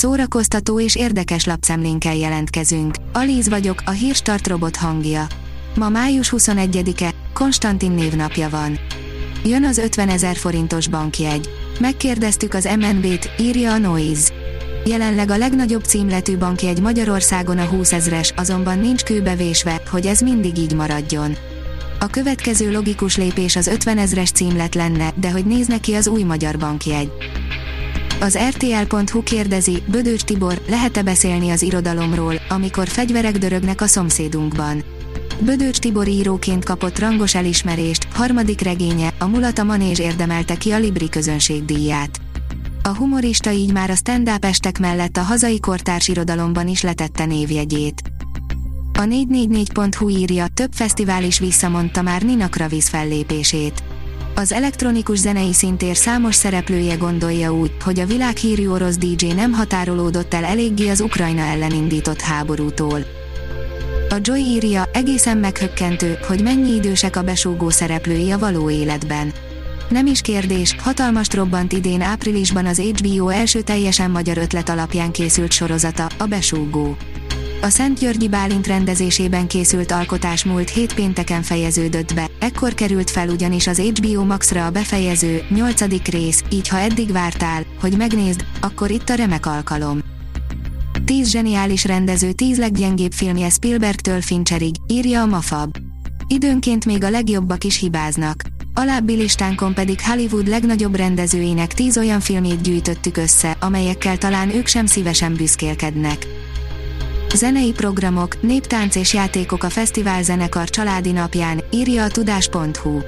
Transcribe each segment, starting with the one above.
szórakoztató és érdekes lapszemlénkkel jelentkezünk. Alíz vagyok, a hírstart robot hangja. Ma május 21-e, Konstantin névnapja van. Jön az 50 ezer forintos bankjegy. Megkérdeztük az MNB-t, írja a Noise. Jelenleg a legnagyobb címletű bankjegy Magyarországon a 20 ezres, azonban nincs kőbevésve, hogy ez mindig így maradjon. A következő logikus lépés az 50 ezres címlet lenne, de hogy néz neki az új magyar bankjegy. Az RTL.hu kérdezi, Bödőcs Tibor, lehet-e beszélni az irodalomról, amikor fegyverek dörögnek a szomszédunkban? Bödőcs Tibor íróként kapott rangos elismerést, harmadik regénye, a Mulata Manés érdemelte ki a Libri közönségdíját. A humorista így már a stand-up estek mellett a hazai kortárs irodalomban is letette névjegyét. A 444.hu írja, több fesztivál is visszamondta már Nina Kravis fellépését. Az elektronikus zenei szintér számos szereplője gondolja úgy, hogy a világhírű orosz DJ nem határolódott el eléggé az Ukrajna ellen indított háborútól. A Joy írja, egészen meghökkentő, hogy mennyi idősek a besúgó szereplői a való életben. Nem is kérdés, hatalmas robbant idén áprilisban az HBO első teljesen magyar ötlet alapján készült sorozata, a Besúgó. A Szent Györgyi Bálint rendezésében készült alkotás múlt hét pénteken fejeződött be, ekkor került fel ugyanis az HBO Max-ra a befejező, nyolcadik rész, így ha eddig vártál, hogy megnézd, akkor itt a remek alkalom. Tíz zseniális rendező tíz leggyengébb filmje Spielbergtől Fincherig, írja a Mafab. Időnként még a legjobbak is hibáznak. Alábbi listánkon pedig Hollywood legnagyobb rendezőinek tíz olyan filmét gyűjtöttük össze, amelyekkel talán ők sem szívesen büszkélkednek. Zenei programok, néptánc és játékok a Fesztivál Zenekar családi napján, írja a tudás.hu.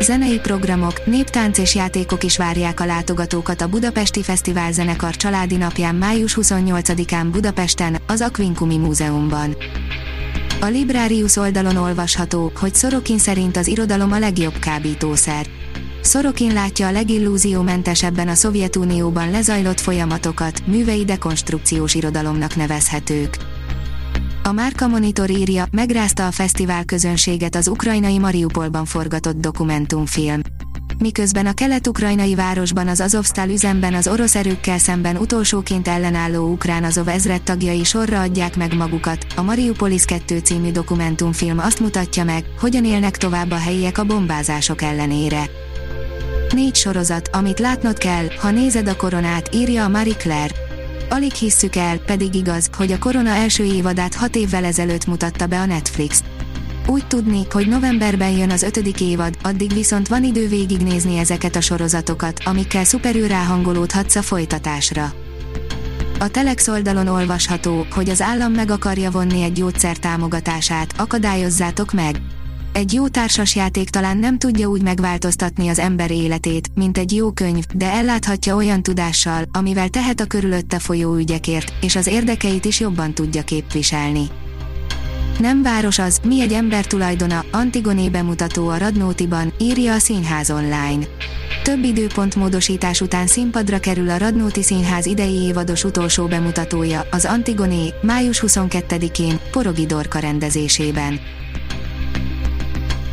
Zenei programok, néptánc és játékok is várják a látogatókat a Budapesti Fesztivál Zenekar családi napján május 28-án Budapesten, az Aquincumi Múzeumban. A Librarius oldalon olvasható, hogy Szorokin szerint az irodalom a legjobb kábítószer. Szorokin látja a legillúziómentesebben a Szovjetunióban lezajlott folyamatokat, művei dekonstrukciós irodalomnak nevezhetők. A Márka Monitor írja, megrázta a fesztivál közönséget az ukrajnai Mariupolban forgatott dokumentumfilm. Miközben a kelet-ukrajnai városban az Azovstal üzemben az orosz erőkkel szemben utolsóként ellenálló ukrán Azov ezred tagjai sorra adják meg magukat, a Mariupolis 2 című dokumentumfilm azt mutatja meg, hogyan élnek tovább a helyiek a bombázások ellenére. Négy sorozat, amit látnod kell, ha nézed a koronát, írja a Marie Claire. Alig hisszük el, pedig igaz, hogy a korona első évadát hat évvel ezelőtt mutatta be a Netflix. Úgy tudni, hogy novemberben jön az ötödik évad, addig viszont van idő végignézni ezeket a sorozatokat, amikkel szuperül ráhangolódhatsz a folytatásra. A Telex oldalon olvasható, hogy az állam meg akarja vonni egy gyógyszer támogatását, akadályozzátok meg! Egy jó társasjáték talán nem tudja úgy megváltoztatni az ember életét, mint egy jó könyv, de elláthatja olyan tudással, amivel tehet a körülötte folyó ügyekért, és az érdekeit is jobban tudja képviselni. Nem város az, mi egy ember tulajdona, Antigoné bemutató a Radnótiban, írja a Színház online. Több időpont módosítás után színpadra kerül a Radnóti Színház idei évados utolsó bemutatója, az Antigoné, május 22-én, Porogi Dorka rendezésében.